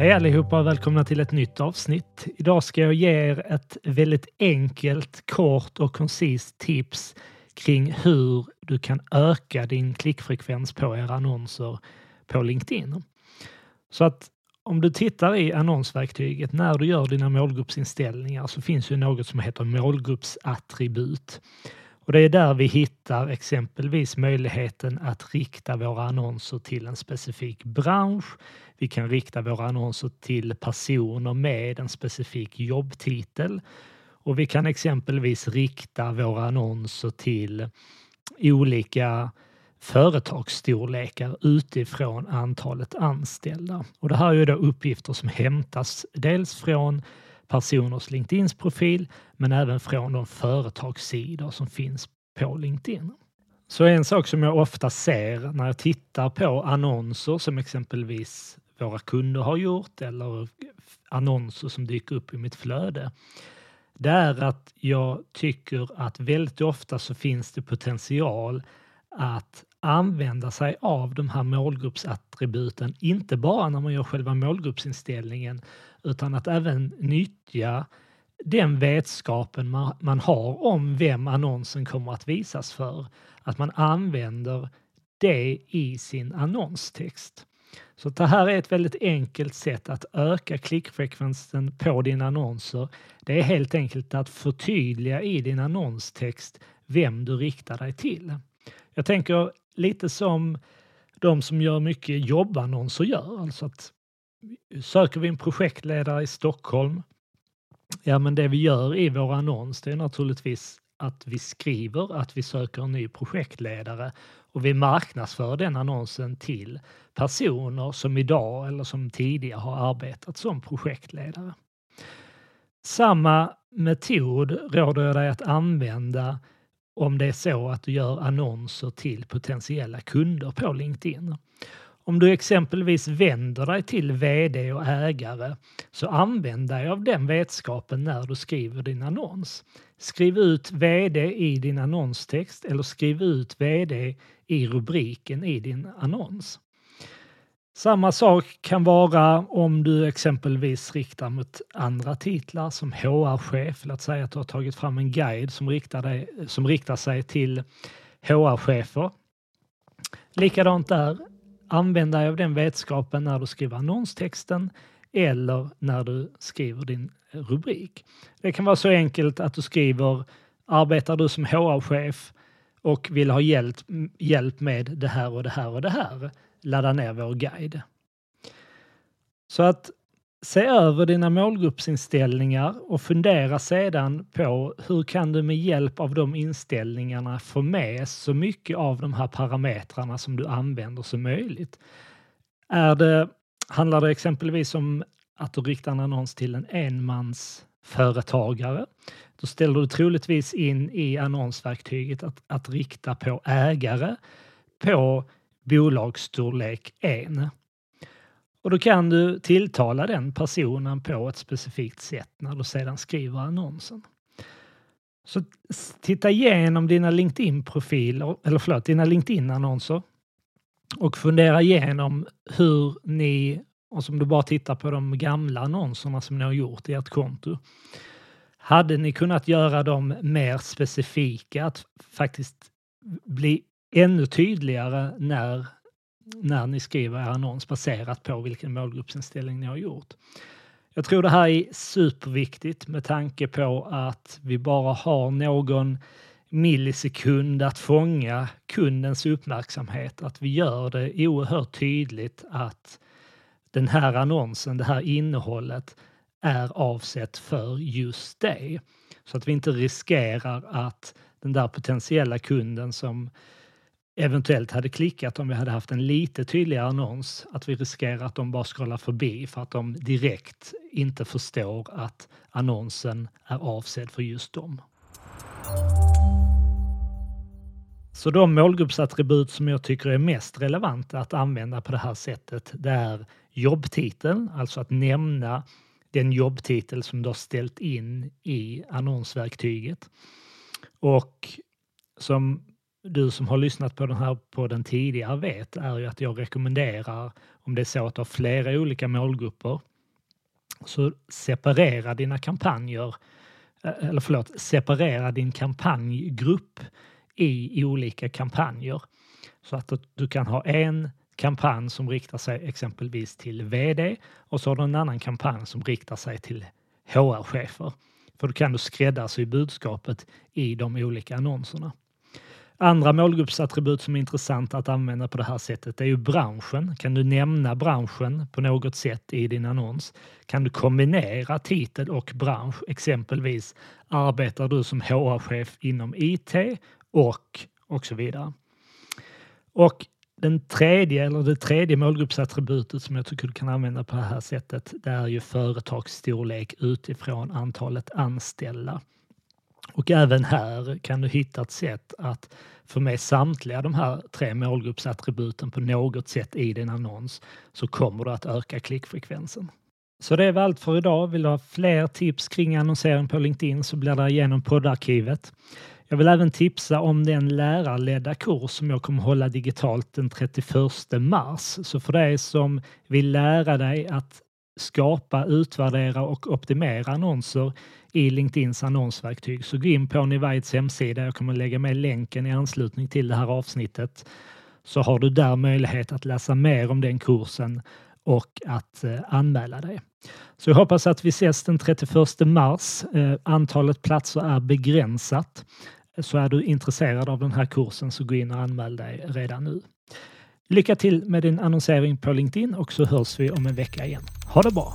Hej allihopa och välkomna till ett nytt avsnitt. Idag ska jag ge er ett väldigt enkelt, kort och koncist tips kring hur du kan öka din klickfrekvens på era annonser på LinkedIn. Så att om du tittar i annonsverktyget när du gör dina målgruppsinställningar så finns ju något som heter målgruppsattribut. Och det är där vi hittar exempelvis möjligheten att rikta våra annonser till en specifik bransch. Vi kan rikta våra annonser till personer med en specifik jobbtitel och vi kan exempelvis rikta våra annonser till olika företagsstorlekar utifrån antalet anställda. Och det här är då uppgifter som hämtas dels från personers LinkedIns profil men även från de företagssidor som finns på LinkedIn. Så en sak som jag ofta ser när jag tittar på annonser som exempelvis våra kunder har gjort eller annonser som dyker upp i mitt flöde. Det är att jag tycker att väldigt ofta så finns det potential att använda sig av de här målgruppsattributen, inte bara när man gör själva målgruppsinställningen utan att även nyttja den vetskapen man, man har om vem annonsen kommer att visas för. Att man använder det i sin annonstext. Så det här är ett väldigt enkelt sätt att öka klickfrekvensen på dina annonser. Det är helt enkelt att förtydliga i din annonstext vem du riktar dig till. Jag tänker lite som de som gör mycket jobbannonser gör. Alltså att söker vi en projektledare i Stockholm, ja men det vi gör i vår annons det är naturligtvis att vi skriver att vi söker en ny projektledare och vi marknadsför den annonsen till personer som idag eller som tidigare har arbetat som projektledare. Samma metod råder jag dig att använda om det är så att du gör annonser till potentiella kunder på LinkedIn. Om du exempelvis vänder dig till VD och ägare så använd dig av den vetskapen när du skriver din annons. Skriv ut VD i din annonstext eller skriv ut VD i rubriken i din annons. Samma sak kan vara om du exempelvis riktar mot andra titlar som HR-chef. Låt säga att du har tagit fram en guide som riktar, dig, som riktar sig till HR-chefer. Likadant där, använd dig av den vetskapen när du skriver annonstexten eller när du skriver din rubrik. Det kan vara så enkelt att du skriver arbetar du som HR-chef och vill ha hjälp, hjälp med det här och det här och det här ladda ner vår guide. Så att se över dina målgruppsinställningar och fundera sedan på hur kan du med hjälp av de inställningarna få med så mycket av de här parametrarna som du använder som möjligt. Är det, handlar det exempelvis om att du riktar en annons till en enmansföretagare, då ställer du troligtvis in i annonsverktyget att, att rikta på ägare, på bolagsstorlek 1. Och då kan du tilltala den personen på ett specifikt sätt när du sedan skriver annonsen. Så titta igenom dina LinkedIn-profiler, eller förlåt, dina LinkedIn-annonser och fundera igenom hur ni, och som du bara tittar på de gamla annonserna som ni har gjort i ert konto, hade ni kunnat göra dem mer specifika, att faktiskt bli ännu tydligare när, när ni skriver er annons baserat på vilken målgruppsinställning ni har gjort. Jag tror det här är superviktigt med tanke på att vi bara har någon millisekund att fånga kundens uppmärksamhet. Att vi gör det oerhört tydligt att den här annonsen, det här innehållet är avsett för just dig. Så att vi inte riskerar att den där potentiella kunden som eventuellt hade klickat om vi hade haft en lite tydligare annons, att vi riskerar att de bara scrollar förbi för att de direkt inte förstår att annonsen är avsedd för just dem. Så de målgruppsattribut som jag tycker är mest relevanta att använda på det här sättet, det är jobbtiteln, alltså att nämna den jobbtitel som du har ställt in i annonsverktyget. Och som du som har lyssnat på den här podden tidigare vet är ju att jag rekommenderar om det är så att du har flera olika målgrupper Så separera dina kampanjer, eh, eller förlåt, separera din kampanjgrupp i olika kampanjer. Så att du kan ha en kampanj som riktar sig exempelvis till VD och så har du en annan kampanj som riktar sig till HR-chefer. För då kan du skräddarsy budskapet i de olika annonserna. Andra målgruppsattribut som är intressanta att använda på det här sättet är ju branschen. Kan du nämna branschen på något sätt i din annons? Kan du kombinera titel och bransch? Exempelvis arbetar du som HR-chef inom IT och och så vidare. Och den tredje, eller det tredje målgruppsattributet som jag tycker du kan använda på det här sättet, det är ju företagsstorlek utifrån antalet anställda. Och även här kan du hitta ett sätt att få med samtliga de här tre målgruppsattributen på något sätt i din annons så kommer du att öka klickfrekvensen. Så det är allt för idag. Vill du ha fler tips kring annonsering på LinkedIn så bläddra igenom poddarkivet. Jag vill även tipsa om den lärarledda kurs som jag kommer hålla digitalt den 31 mars. Så för dig som vill lära dig att skapa, utvärdera och optimera annonser i LinkedIns annonsverktyg så gå in på Nivides hemsida. Jag kommer lägga med länken i anslutning till det här avsnittet så har du där möjlighet att läsa mer om den kursen och att eh, anmäla dig. Så jag hoppas att vi ses den 31 mars. Eh, antalet platser är begränsat. Så är du intresserad av den här kursen så gå in och anmäl dig redan nu. Lycka till med din annonsering på LinkedIn och så hörs vi om en vecka igen. Ha det bra!